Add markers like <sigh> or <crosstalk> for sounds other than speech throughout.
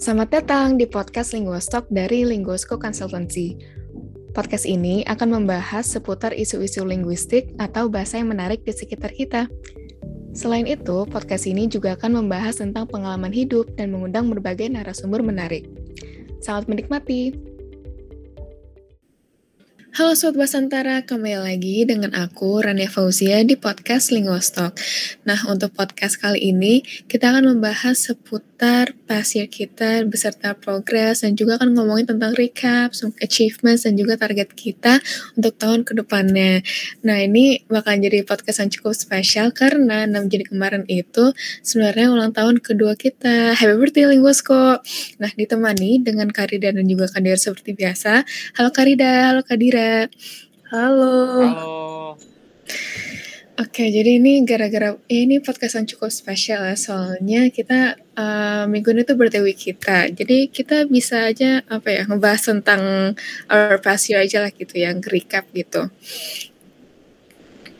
Selamat datang di podcast Linguostalk dari Linguosco Consultancy. Podcast ini akan membahas seputar isu-isu linguistik atau bahasa yang menarik di sekitar kita. Selain itu, podcast ini juga akan membahas tentang pengalaman hidup dan mengundang berbagai narasumber menarik. Selamat menikmati! Halo Sobat Basantara, kembali lagi dengan aku Rania Fauzia di podcast Linguostalk. Nah, untuk podcast kali ini kita akan membahas seputar past kita beserta progres dan juga akan ngomongin tentang recap, achievements dan juga target kita untuk tahun ke depannya. Nah, ini bakal jadi podcast yang cukup spesial karena 6 Juni kemarin itu sebenarnya ulang tahun kedua kita. Happy birthday Linguosco. Nah, ditemani dengan Karida dan juga Kadira seperti biasa. Halo Karida, halo Kadira. Halo. Halo. Oke, jadi ini gara-gara ya ini podcast yang cukup spesial ya, soalnya kita uh, minggu ini tuh birthday week kita. Jadi kita bisa aja apa ya ngebahas tentang our past year aja lah gitu, yang recap gitu.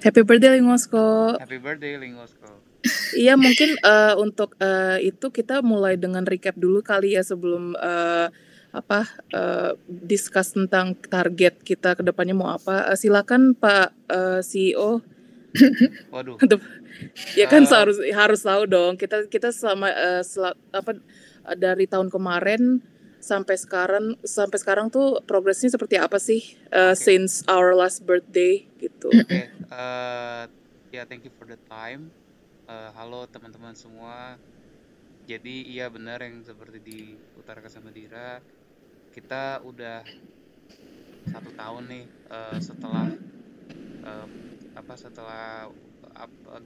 Happy birthday Lingosko. Happy birthday Lingosko. <laughs> Iya mungkin uh, untuk uh, itu kita mulai dengan recap dulu kali ya sebelum uh, apa uh, discuss tentang target kita ke depannya mau apa. Uh, silakan Pak uh, CEO. <laughs> Waduh. ya kan uh, harus harus tahu dong. Kita kita selama uh, sel, apa dari tahun kemarin sampai sekarang sampai sekarang tuh progresnya seperti apa sih uh, okay. since our last birthday gitu. Oke. Okay. <laughs> Uh, ya yeah, thank you for the time. Uh, halo teman-teman semua. Jadi iya benar yang seperti di Utara Kasamadira kita udah satu tahun nih uh, setelah uh, apa setelah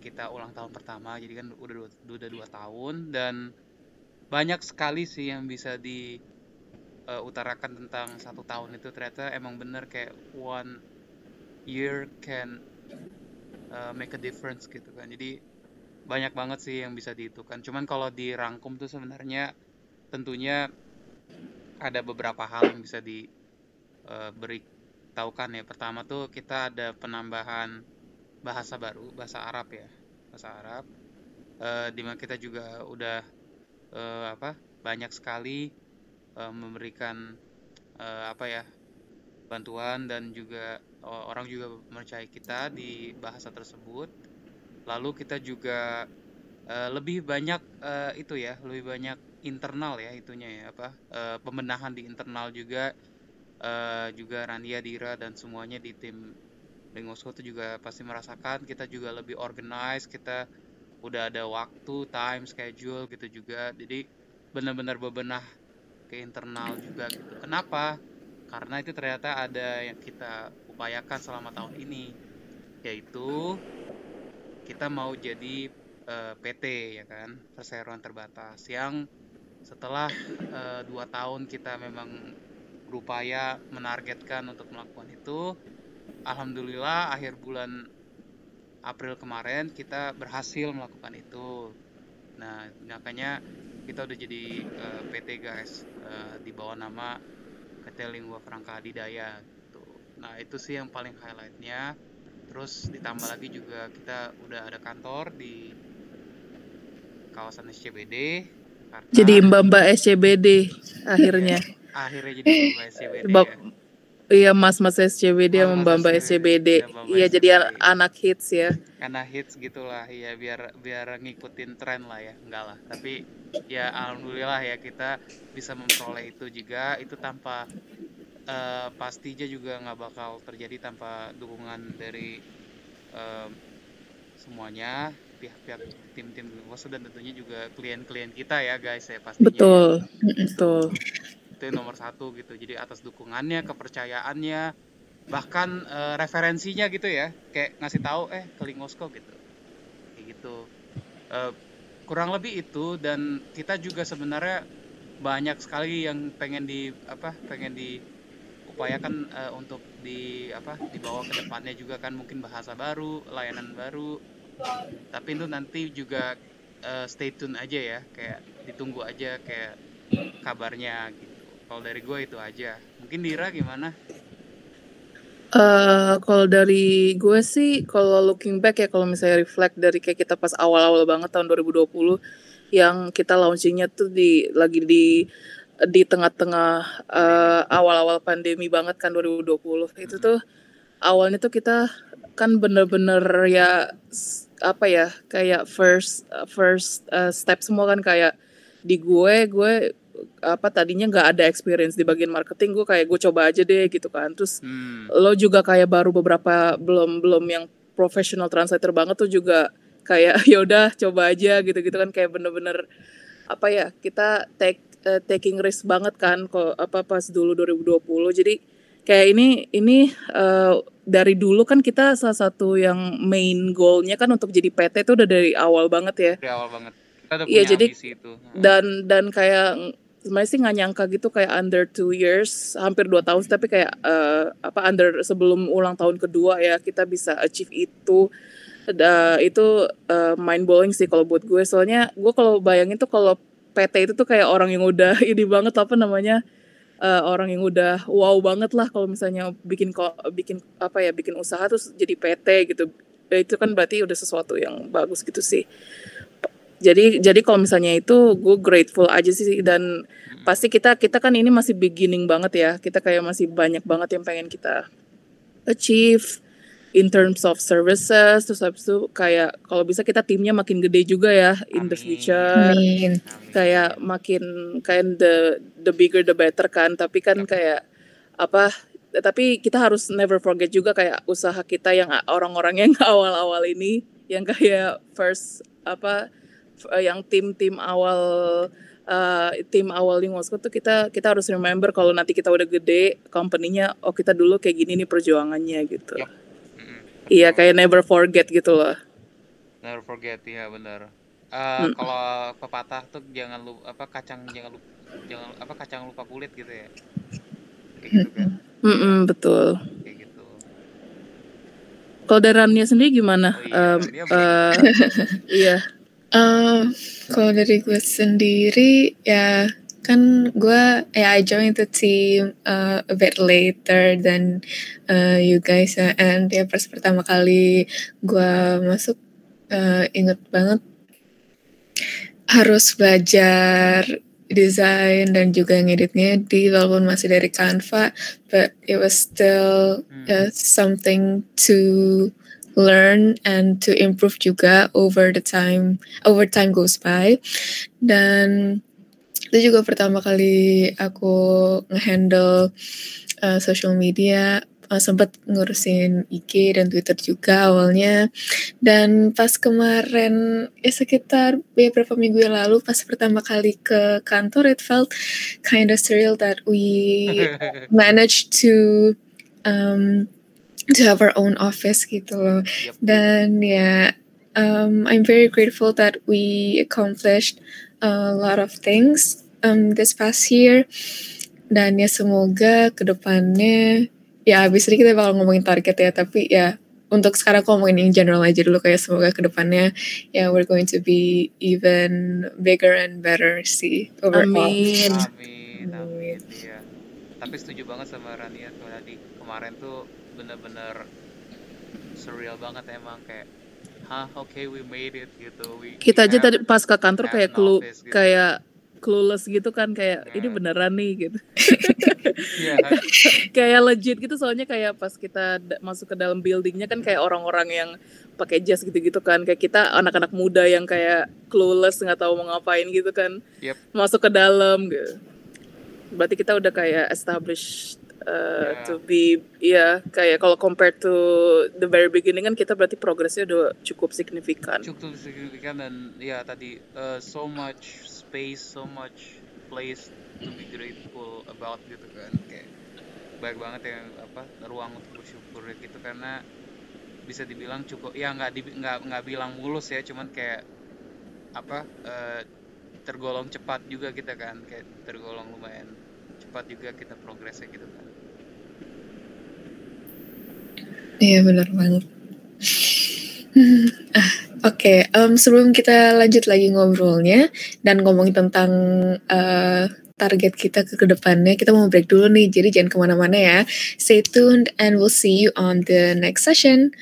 kita ulang tahun pertama jadi kan udah dua, udah dua tahun dan banyak sekali sih yang bisa di uh, utarakan tentang satu tahun itu. Ternyata emang bener kayak one year can uh, make a difference gitu kan. Jadi banyak banget sih yang bisa dihitungkan cuman kalau dirangkum tuh sebenarnya tentunya ada beberapa hal yang bisa diberi uh, tahukan ya. Pertama tuh kita ada penambahan bahasa baru, bahasa Arab ya, bahasa Arab. Uh, di mana kita juga udah uh, apa banyak sekali uh, memberikan uh, apa ya bantuan dan juga uh, orang juga percaya kita di bahasa tersebut. Lalu kita juga uh, lebih banyak uh, itu ya, lebih banyak internal ya itunya ya apa uh, pembenahan di internal juga uh, juga Randia Dira dan semuanya di tim Dengosko itu juga pasti merasakan. Kita juga lebih organize kita udah ada waktu time schedule gitu juga. Jadi benar-benar bebenah ke internal juga gitu. Kenapa? Karena itu ternyata ada yang kita upayakan selama tahun ini yaitu kita mau jadi eh, PT ya kan perseroan terbatas. Yang setelah uh, dua tahun kita memang berupaya menargetkan untuk melakukan itu alhamdulillah akhir bulan April kemarin kita berhasil melakukan itu. Nah makanya kita udah jadi uh, eh, PT guys uh, di bawah nama PT Lingua Franca Adidaya gitu. nah itu sih yang paling highlightnya. Terus ditambah lagi juga kita udah ada kantor di kawasan SCBD Jakarta. Jadi mbak-mbak SCBD akhirnya. <laughs> akhirnya jadi mbak SCBD. Ya. Iya mas-mas SCBD sama mbak-mbak SCBD. Iya jadi anak hits ya. Anak hits gitulah ya biar biar ngikutin tren lah ya. Enggak lah. Tapi ya alhamdulillah ya kita bisa memperoleh itu juga itu tanpa uh, pastinya juga nggak bakal terjadi tanpa dukungan dari uh, semuanya pihak-pihak tim-tim Wasu dan tentunya juga klien-klien kita ya guys ya pastinya. Betul, betul. Itu nomor satu gitu. Jadi atas dukungannya, kepercayaannya, bahkan e, referensinya gitu ya, kayak ngasih tahu eh ke Lingosko gitu, kayak gitu. E, kurang lebih itu dan kita juga sebenarnya banyak sekali yang pengen di apa, pengen di upayakan uh, untuk di apa dibawa ke depannya juga kan mungkin bahasa baru, layanan baru, tapi itu nanti juga uh, stay tune aja ya kayak ditunggu aja kayak kabarnya gitu. Kalau dari gue itu aja. Mungkin Dira gimana? Uh, kalau dari gue sih, kalau looking back ya, kalau misalnya reflect dari kayak kita pas awal-awal banget tahun 2020, yang kita launchingnya tuh di lagi di di tengah-tengah uh, awal-awal pandemi banget kan 2020. Itu tuh awalnya tuh kita kan bener-bener ya apa ya kayak first first uh, step semua kan kayak di gue gue apa tadinya nggak ada experience di bagian marketing gue kayak gue coba aja deh gitu kan terus hmm. lo juga kayak baru beberapa belum belum yang professional translator banget tuh juga kayak <laughs> ya udah coba aja gitu gitu kan kayak bener-bener apa ya kita take uh, taking risk banget kan kok apa pas dulu 2020 jadi kayak ini ini uh, dari dulu kan kita salah satu yang main goalnya kan untuk jadi PT itu udah dari awal banget ya. Dari awal banget. Kita udah iya, jadi, itu. Dan dan kayak sebenarnya sih nggak nyangka gitu kayak under two years hampir dua tahun tapi kayak uh, apa under sebelum ulang tahun kedua ya kita bisa achieve itu uh, itu uh, mind blowing sih kalau buat gue soalnya gue kalau bayangin tuh kalau PT itu tuh kayak orang yang udah <laughs> ini banget apa namanya uh, orang yang udah wow banget lah kalau misalnya bikin bikin apa ya bikin usaha terus jadi PT gitu. Ya, itu kan berarti udah sesuatu yang bagus gitu sih. Jadi jadi kalau misalnya itu gue grateful aja sih dan pasti kita kita kan ini masih beginning banget ya. Kita kayak masih banyak banget yang pengen kita achieve in terms of services terus habis itu kayak kalau bisa kita timnya makin gede juga ya in the future Amin. kayak makin kayak the the bigger the better kan tapi kan kayak apa tapi kita harus never forget juga kayak usaha kita yang orang-orang yang <laughs> awal-awal ini yang kayak first apa Eh, yang tim-tim awal uh, tim awal di Moskow tuh kita kita harus remember kalau nanti kita udah gede company-nya oh kita dulu kayak gini nih perjuangannya gitu. Yep. Iya kayak never forget gitu loh. Never forget ya benar. Uh, mm. Kalau pepatah tuh jangan lupa apa kacang jangan lupa jangan apa kacang lupa kulit gitu ya. Kayak gitu kan. Mm -mm, betul. Kayak gitu. Kalau dari sendiri gimana? Oh, iya, um, uh, <laughs> iya. Uh, kalau dari gue sendiri ya kan gue ya I joined the team uh, a bit later than uh, you guys uh, and ya pas pertama kali gue masuk uh, inget banget harus belajar desain dan juga ngeditnya di walaupun masih dari Canva but it was still uh, something to learn and to improve juga over the time over time goes by. Dan itu juga pertama kali aku ngehandle uh, social media uh, sempat ngurusin IG dan Twitter juga awalnya dan pas kemarin ya sekitar beberapa minggu yang lalu pas pertama kali ke kantor it felt kind of surreal that we <laughs> managed to um, to have our own office gitu loh. Yep. Dan ya, um, I'm very grateful that we accomplished a lot of things um, this past year. Dan ya semoga ke depannya, ya abis ini kita bakal ngomongin target ya, tapi ya untuk sekarang aku ngomongin yang general aja dulu kayak semoga ke depannya ya we're going to be even bigger and better sih overall. Amin. Amin. Amin. Iya. Tapi setuju banget sama Rania tadi kemarin tuh bener-bener surreal banget emang kayak hah oke okay, we made it gitu we, kita aja tadi pas ke kantor kayak clue gitu. kayak clueless gitu kan kayak yeah. ini beneran nih gitu <laughs> yeah. kayak legit gitu soalnya kayak pas kita masuk ke dalam buildingnya kan kayak orang-orang yang pakai jas gitu-gitu kan kayak kita anak-anak muda yang kayak clueless nggak tahu mau ngapain gitu kan yep. masuk ke dalam gitu berarti kita udah kayak established uh, yeah. to be ya kayak kalau compared to the very beginning kan kita berarti progresnya udah cukup signifikan. Cukup signifikan dan ya tadi uh, so much space, so much place to be grateful about gitu kan. Kayak baik banget yang apa ruang untuk bersyukur gitu. Karena bisa dibilang cukup ya nggak nggak nggak bilang mulus ya cuman kayak apa uh, tergolong cepat juga kita kan. Kayak tergolong lumayan cepat juga kita progresnya gitu kan. Iya benar banget. <laughs> Oke, okay. um, sebelum kita lanjut lagi ngobrolnya dan ngomongin tentang uh, target kita ke ke depannya. Kita mau break dulu nih, jadi jangan ke mana-mana ya. Stay tuned and we'll see you on the next session.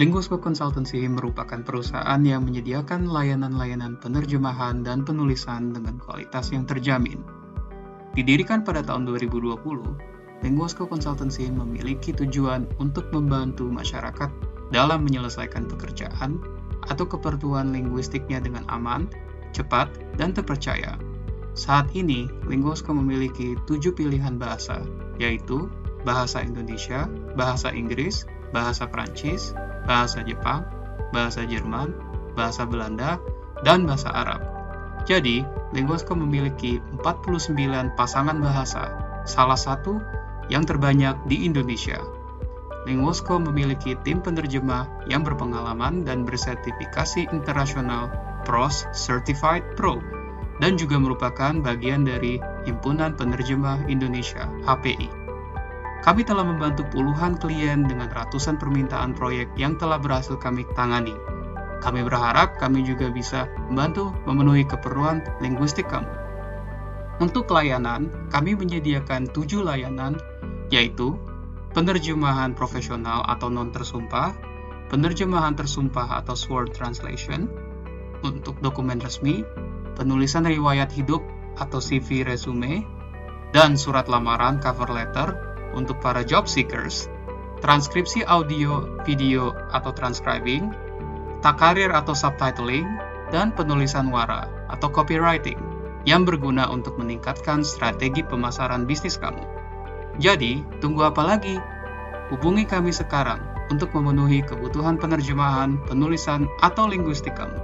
Linguiscope Consultancy merupakan perusahaan yang menyediakan layanan-layanan penerjemahan dan penulisan dengan kualitas yang terjamin. Didirikan pada tahun 2020, Linguiscope Consultancy memiliki tujuan untuk membantu masyarakat dalam menyelesaikan pekerjaan atau keperluan linguistiknya dengan aman, cepat, dan terpercaya. Saat ini, Linguiscope memiliki tujuh pilihan bahasa, yaitu bahasa Indonesia, bahasa Inggris, bahasa Prancis, bahasa Jepang, bahasa Jerman, bahasa Belanda, dan bahasa Arab. Jadi, Linguisco memiliki 49 pasangan bahasa, salah satu yang terbanyak di Indonesia. Linguisco memiliki tim penerjemah yang berpengalaman dan bersertifikasi internasional PROS Certified Pro dan juga merupakan bagian dari Himpunan Penerjemah Indonesia (HPI). Kami telah membantu puluhan klien dengan ratusan permintaan proyek yang telah berhasil kami tangani. Kami berharap kami juga bisa membantu memenuhi keperluan linguistik kamu. Untuk layanan, kami menyediakan tujuh layanan, yaitu penerjemahan profesional atau non-tersumpah, penerjemahan tersumpah atau sword translation, untuk dokumen resmi, penulisan riwayat hidup atau CV resume, dan surat lamaran cover letter untuk para job seekers, transkripsi audio, video, atau transcribing, takarir atau subtitling, dan penulisan wara atau copywriting yang berguna untuk meningkatkan strategi pemasaran bisnis kamu. Jadi, tunggu apa lagi? Hubungi kami sekarang untuk memenuhi kebutuhan penerjemahan, penulisan, atau linguistik kamu.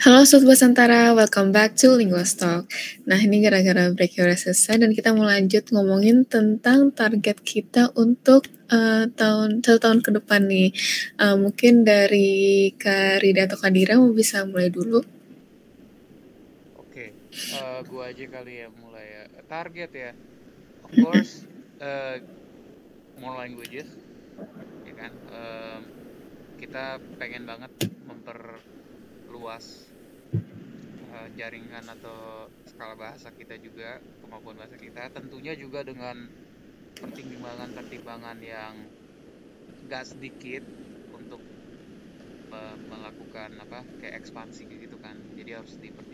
Halo Sobat Basantara, welcome back to Linguas Talk. Nah ini gara-gara break udah selesai dan kita mau lanjut ngomongin tentang target kita untuk uh, tahun satu tahun ke depan nih. Uh, mungkin dari Kak Rida atau Kak Dira mau bisa mulai dulu. Oke, okay. uh, gua aja kali ya mulai ya. Target ya, of course, uh, <laughs> more languages, ya kan. Uh, kita pengen banget memperluas uh, jaringan atau skala bahasa kita juga kemampuan bahasa kita. Tentunya juga dengan pertimbangan-pertimbangan yang gak sedikit untuk uh, melakukan apa kayak ekspansi gitu kan. Jadi harus juga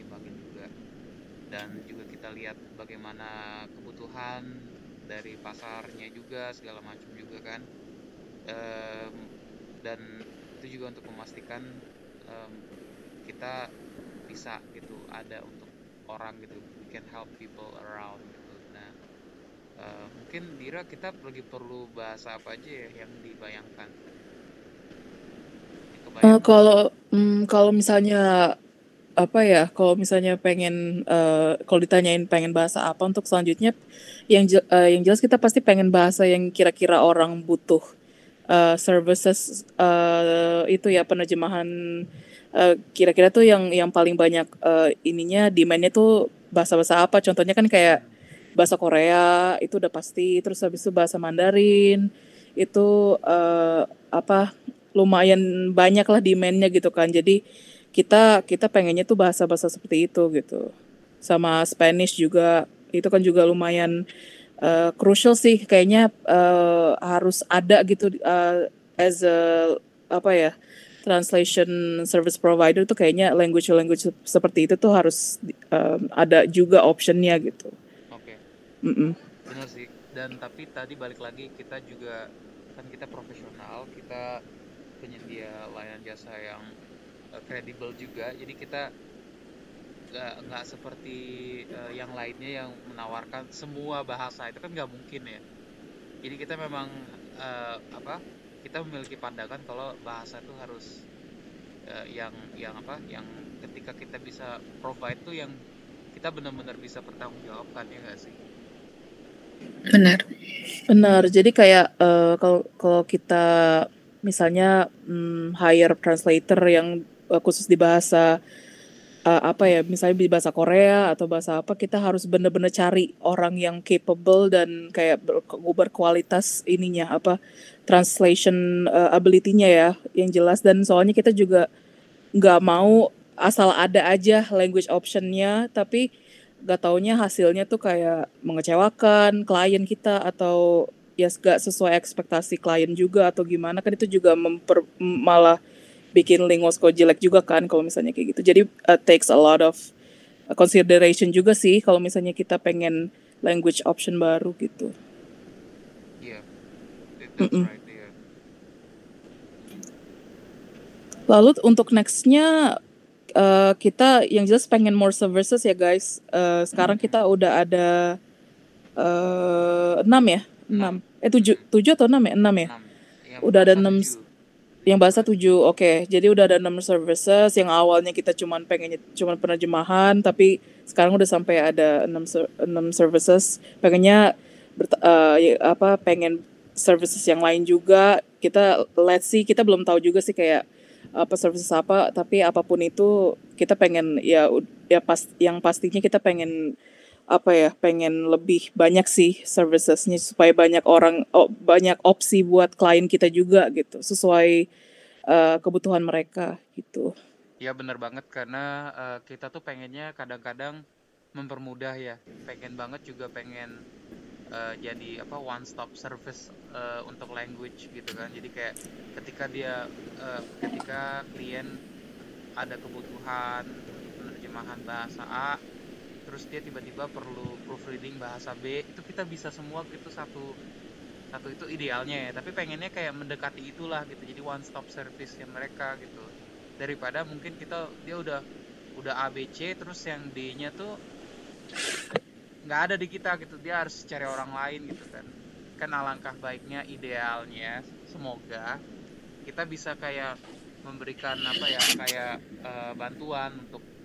dan juga kita lihat bagaimana kebutuhan dari pasarnya juga segala macam juga kan. Um, dan itu juga untuk memastikan um, kita bisa gitu ada untuk orang gitu we can help people around gitu. Nah uh, mungkin Dira kita lagi perlu bahasa apa aja ya yang dibayangkan? Uh, kalau um, kalau misalnya apa ya kalau misalnya pengen uh, kalau ditanyain pengen bahasa apa untuk selanjutnya yang uh, yang jelas kita pasti pengen bahasa yang kira-kira orang butuh uh, services uh, itu ya penerjemahan Eh, kira-kira tuh yang yang paling banyak uh, ininya demandnya tuh bahasa-bahasa apa. Contohnya kan kayak bahasa Korea itu udah pasti terus habis itu bahasa Mandarin itu uh, apa lumayan banyak lah demandnya gitu kan. Jadi kita kita pengennya tuh bahasa-bahasa seperti itu gitu sama Spanish juga itu kan juga lumayan uh, crucial sih kayaknya uh, harus ada gitu uh, as a apa ya translation service provider tuh kayaknya language language seperti itu tuh harus um, ada juga optionnya gitu. Oke. Okay. Mm -mm. Benar sih. Dan tapi tadi balik lagi kita juga kan kita profesional, kita penyedia layanan jasa yang kredibel uh, juga. Jadi kita nggak nggak seperti uh, yang lainnya yang menawarkan semua bahasa itu kan nggak mungkin ya. Jadi kita memang uh, apa kita memiliki pandangan kalau bahasa itu harus uh, yang yang apa yang ketika kita bisa provide tuh yang kita benar-benar bisa pertanggungjawabkan ya nggak sih benar benar jadi kayak uh, kalau kalau kita misalnya um, hire translator yang khusus di bahasa uh, apa ya misalnya di bahasa Korea atau bahasa apa kita harus bener-bener cari orang yang capable dan kayak ber berkualitas ininya apa translation uh, ability-nya ya yang jelas. Dan soalnya kita juga nggak mau asal ada aja language optionnya tapi gak taunya hasilnya tuh kayak mengecewakan klien kita atau ya gak sesuai ekspektasi klien juga atau gimana. Kan itu juga memper malah bikin linguasko jelek juga kan kalau misalnya kayak gitu. Jadi uh, takes a lot of consideration juga sih kalau misalnya kita pengen language option baru gitu. Yeah, mm -mm. right, yeah. Lalu untuk nextnya uh, kita yang jelas pengen more services ya guys. Uh, sekarang kita udah ada uh, enam ya, enam. Eh tujuh, tujuh atau enam ya, enam ya. 6. Udah ada enam yang bahasa tujuh oke okay. jadi udah ada enam services yang awalnya kita cuman pengen cuman penerjemahan tapi sekarang udah sampai ada enam enam services pengennya uh, apa pengen services yang lain juga kita let's see kita belum tahu juga sih kayak apa services apa tapi apa pun itu kita pengen ya ya pas yang pastinya kita pengen apa ya pengen lebih banyak sih servicesnya supaya banyak orang oh, banyak opsi buat klien kita juga gitu sesuai uh, kebutuhan mereka gitu. Ya benar banget karena uh, kita tuh pengennya kadang-kadang mempermudah ya pengen banget juga pengen uh, jadi apa one stop service uh, untuk language gitu kan jadi kayak ketika dia uh, ketika klien ada kebutuhan penerjemahan bahasa A terus dia tiba-tiba perlu proofreading bahasa B. Itu kita bisa semua gitu satu satu itu idealnya ya. Tapi pengennya kayak mendekati itulah gitu. Jadi one stop service yang mereka gitu. Daripada mungkin kita dia udah udah ABC terus yang D-nya tuh nggak ada di kita gitu. Dia harus cari orang lain gitu kan. Kan alangkah baiknya idealnya semoga kita bisa kayak memberikan apa ya kayak uh, bantuan untuk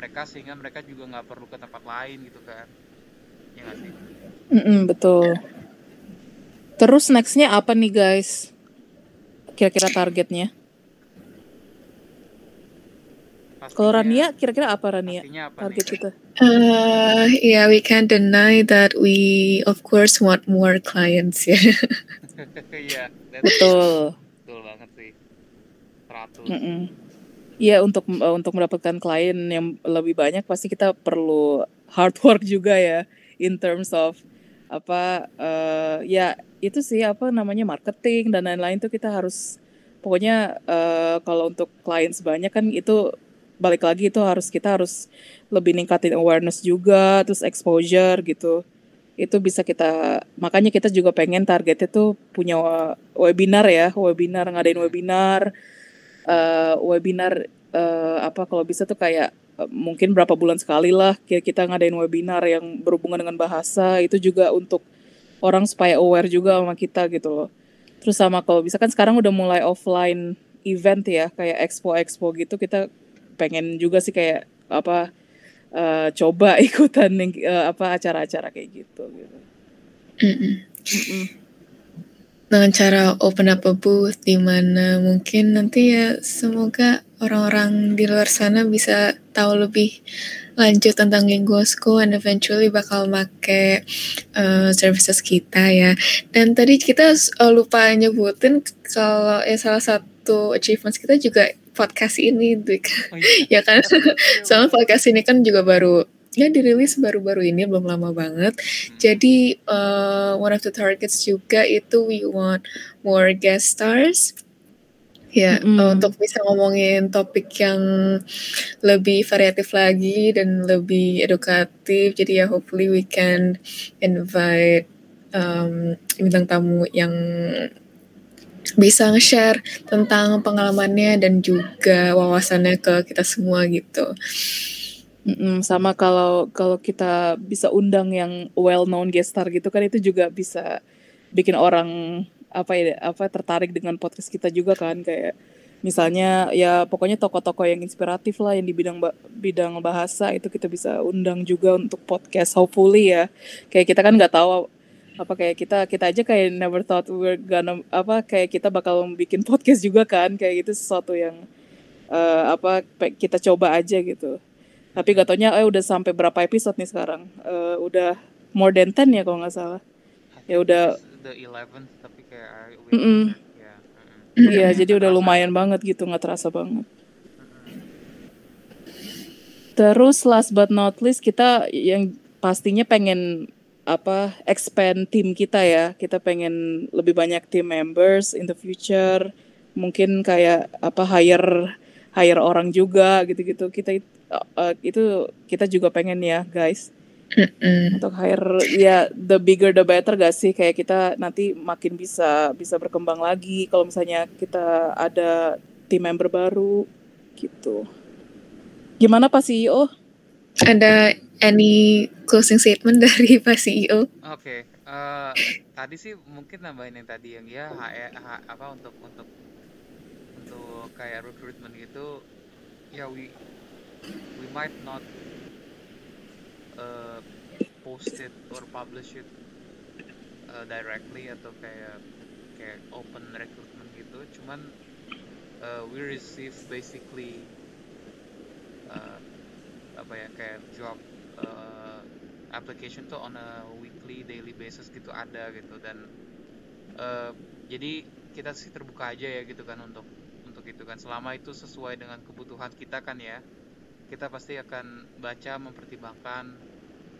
mereka sehingga mereka juga nggak perlu ke tempat lain gitu kan ya nggak sih mm -mm, betul terus nextnya apa nih guys kira-kira targetnya kalau Rania, kira-kira apa Rania target nih? kita? Uh, yeah, we can't deny that we of course want more clients ya. <laughs> Iya, betul. Betul banget sih. 100. Mm -mm. Iya untuk uh, untuk mendapatkan klien yang lebih banyak pasti kita perlu hard work juga ya in terms of apa uh, ya itu sih apa namanya marketing dan lain-lain tuh kita harus pokoknya uh, kalau untuk klien sebanyak kan itu balik lagi itu harus kita harus lebih ningkatin awareness juga terus exposure gitu. Itu bisa kita makanya kita juga pengen targetnya tuh punya webinar ya webinar ngadain webinar uh, webinar uh, apa kalau bisa tuh kayak uh, mungkin berapa bulan sekali lah kita ngadain webinar yang berhubungan dengan bahasa itu juga untuk orang supaya aware juga sama kita gitu loh. Terus sama kalau bisa kan sekarang udah mulai offline event ya kayak expo-expo gitu kita pengen juga sih kayak apa uh, coba <laughs> ikutan uh, apa acara-acara kayak gitu gitu. Mm -mm. Mm -mm dengan cara open up a booth di mana mungkin nanti ya semoga orang-orang di luar sana bisa tahu lebih lanjut tentang Linguosco and eventually bakal make uh, services kita ya. Dan tadi kita uh, lupa nyebutin kalau ya salah satu achievements kita juga podcast ini, oh, iya. <laughs> ya kan? Soalnya podcast ini kan juga baru ya dirilis baru-baru ini belum lama banget. Jadi uh, one of the targets juga itu we want more guest stars. Ya, mm. uh, untuk bisa ngomongin topik yang lebih variatif lagi dan lebih edukatif. Jadi ya hopefully we can invite um, bintang tamu yang bisa nge-share tentang pengalamannya dan juga wawasannya ke kita semua gitu. Mm-mm, sama kalau kalau kita bisa undang yang well known guest star gitu kan itu juga bisa bikin orang apa ya apa tertarik dengan podcast kita juga kan kayak misalnya ya pokoknya tokoh-tokoh yang inspiratif lah yang di bidang bidang bahasa itu kita bisa undang juga untuk podcast hopefully ya. Kayak kita kan nggak tahu apa kayak kita kita aja kayak never thought we're gonna apa kayak kita bakal bikin <laughs> podcast juga kan kayak gitu sesuatu yang uh, apa kita coba aja gitu Tapi gak taunya eh udah sampai berapa episode nih sekarang? Uh, udah more than 10 ya kalau nggak salah. Ya udah the 11 tapi kayak mm -mm. ya. Iya, jadi udah lumayan banget gitu, nggak terasa banget. Terus last but not least kita yang pastinya pengen apa expand tim kita ya. Kita pengen lebih banyak team members in the future. Mungkin kayak apa hire hire orang juga gitu-gitu. Kita uh, itu kita juga pengen ya, guys. Mm-mm. Untuk hire ya the bigger the better gak sih kayak kita nanti makin bisa bisa berkembang lagi kalau misalnya kita ada tim member baru gitu. Gimana Pak CEO? Ada any closing statement <laughs> dari Pak CEO? Oke, okay. uh, eh, tadi sih mungkin nambahin yang tadi yang ya H, H, apa untuk untuk untuk kayak recruitment gitu, ya we we might not uh, post it or publish it uh, directly atau kayak kayak open recruitment gitu, cuman uh, we receive basically uh, apa ya kayak job uh, application tuh on a weekly daily basis gitu ada gitu. Dan uh, jadi kita sih terbuka aja ya gitu kan untuk untuk itu kan. Selama itu sesuai dengan kebutuhan kita kan ya kita pasti akan baca mempertimbangkan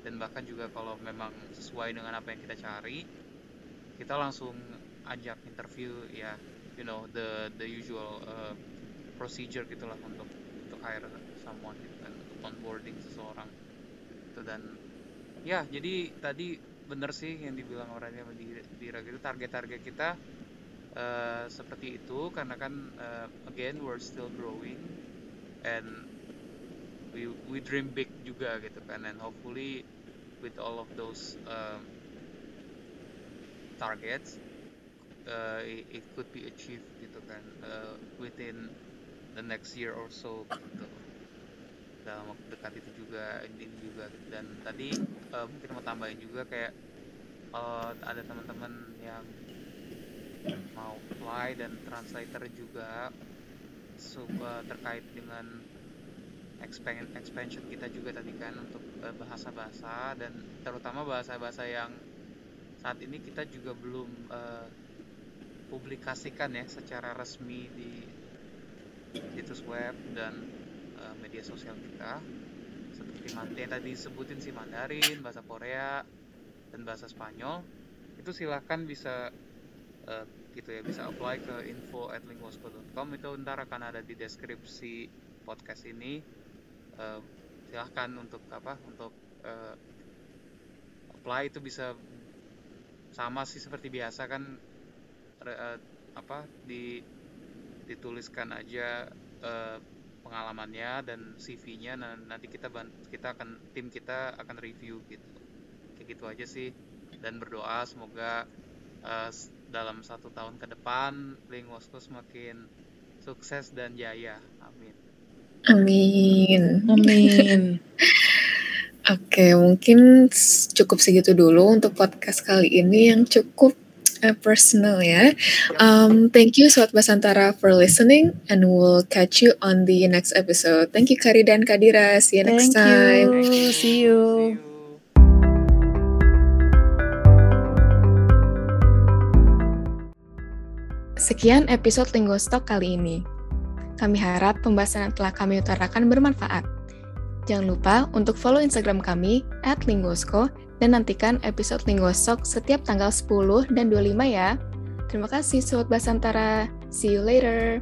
dan bahkan juga kalau memang sesuai dengan apa yang kita cari kita langsung ajak interview ya you know the the usual uh, procedure gitulah untuk untuk hire someone gitu kan untuk onboarding seseorang itu dan ya jadi tadi bener sih yang dibilang orangnya di Dira gitu target-target kita uh, seperti itu karena kan uh, again we're still growing and we we dream big juga gitu kan and hopefully with all of those um, targets uh, it, it could be achieved gitu kan uh, within the next year or so gitu. Dalam waktu dekat itu juga ini juga dan tadi uh, mungkin mau tambahin juga kayak uh, ada teman-teman yang mau apply dan translator juga. Uh, terkait dengan expansion kita juga tadi kan untuk bahasa-bahasa uh, dan terutama bahasa-bahasa yang saat ini kita juga belum uh, publikasikan ya secara resmi di situs web dan uh, media sosial kita. Seperti yang tadi sebutin sih Mandarin, bahasa Korea dan bahasa Spanyol. Itu silahkan bisa uh, gitu ya bisa apply ke info at linguasco.com itu ntar akan ada di deskripsi podcast ini. Uh, silahkan untuk apa untuk uh, apply. Itu bisa sama sih seperti biasa kan uh, apa di dituliskan aja uh, pengalamannya dan CV-nya nah, nanti kita kita akan tim kita akan review gitu. Kayak gitu aja sih. Dan berdoa semoga uh, dalam satu tahun ke depan Linguasko semakin sukses dan jaya amin amin amin <laughs> Oke, mungkin cukup segitu dulu untuk podcast kali ini yang cukup uh, personal ya. Um, thank you Sobat Basantara for listening and we'll catch you on the next episode. Thank you Kari dan Kadira. See you next thank time. You. See you. Sekian episode Linguistok kali ini. Kami harap pembahasan yang telah kami utarakan bermanfaat. Jangan lupa untuk follow Instagram kami at Linguosco dan nantikan episode Linguosok setiap tanggal 10 dan 25 ya. Terima kasih Sobat Basantara. See you later.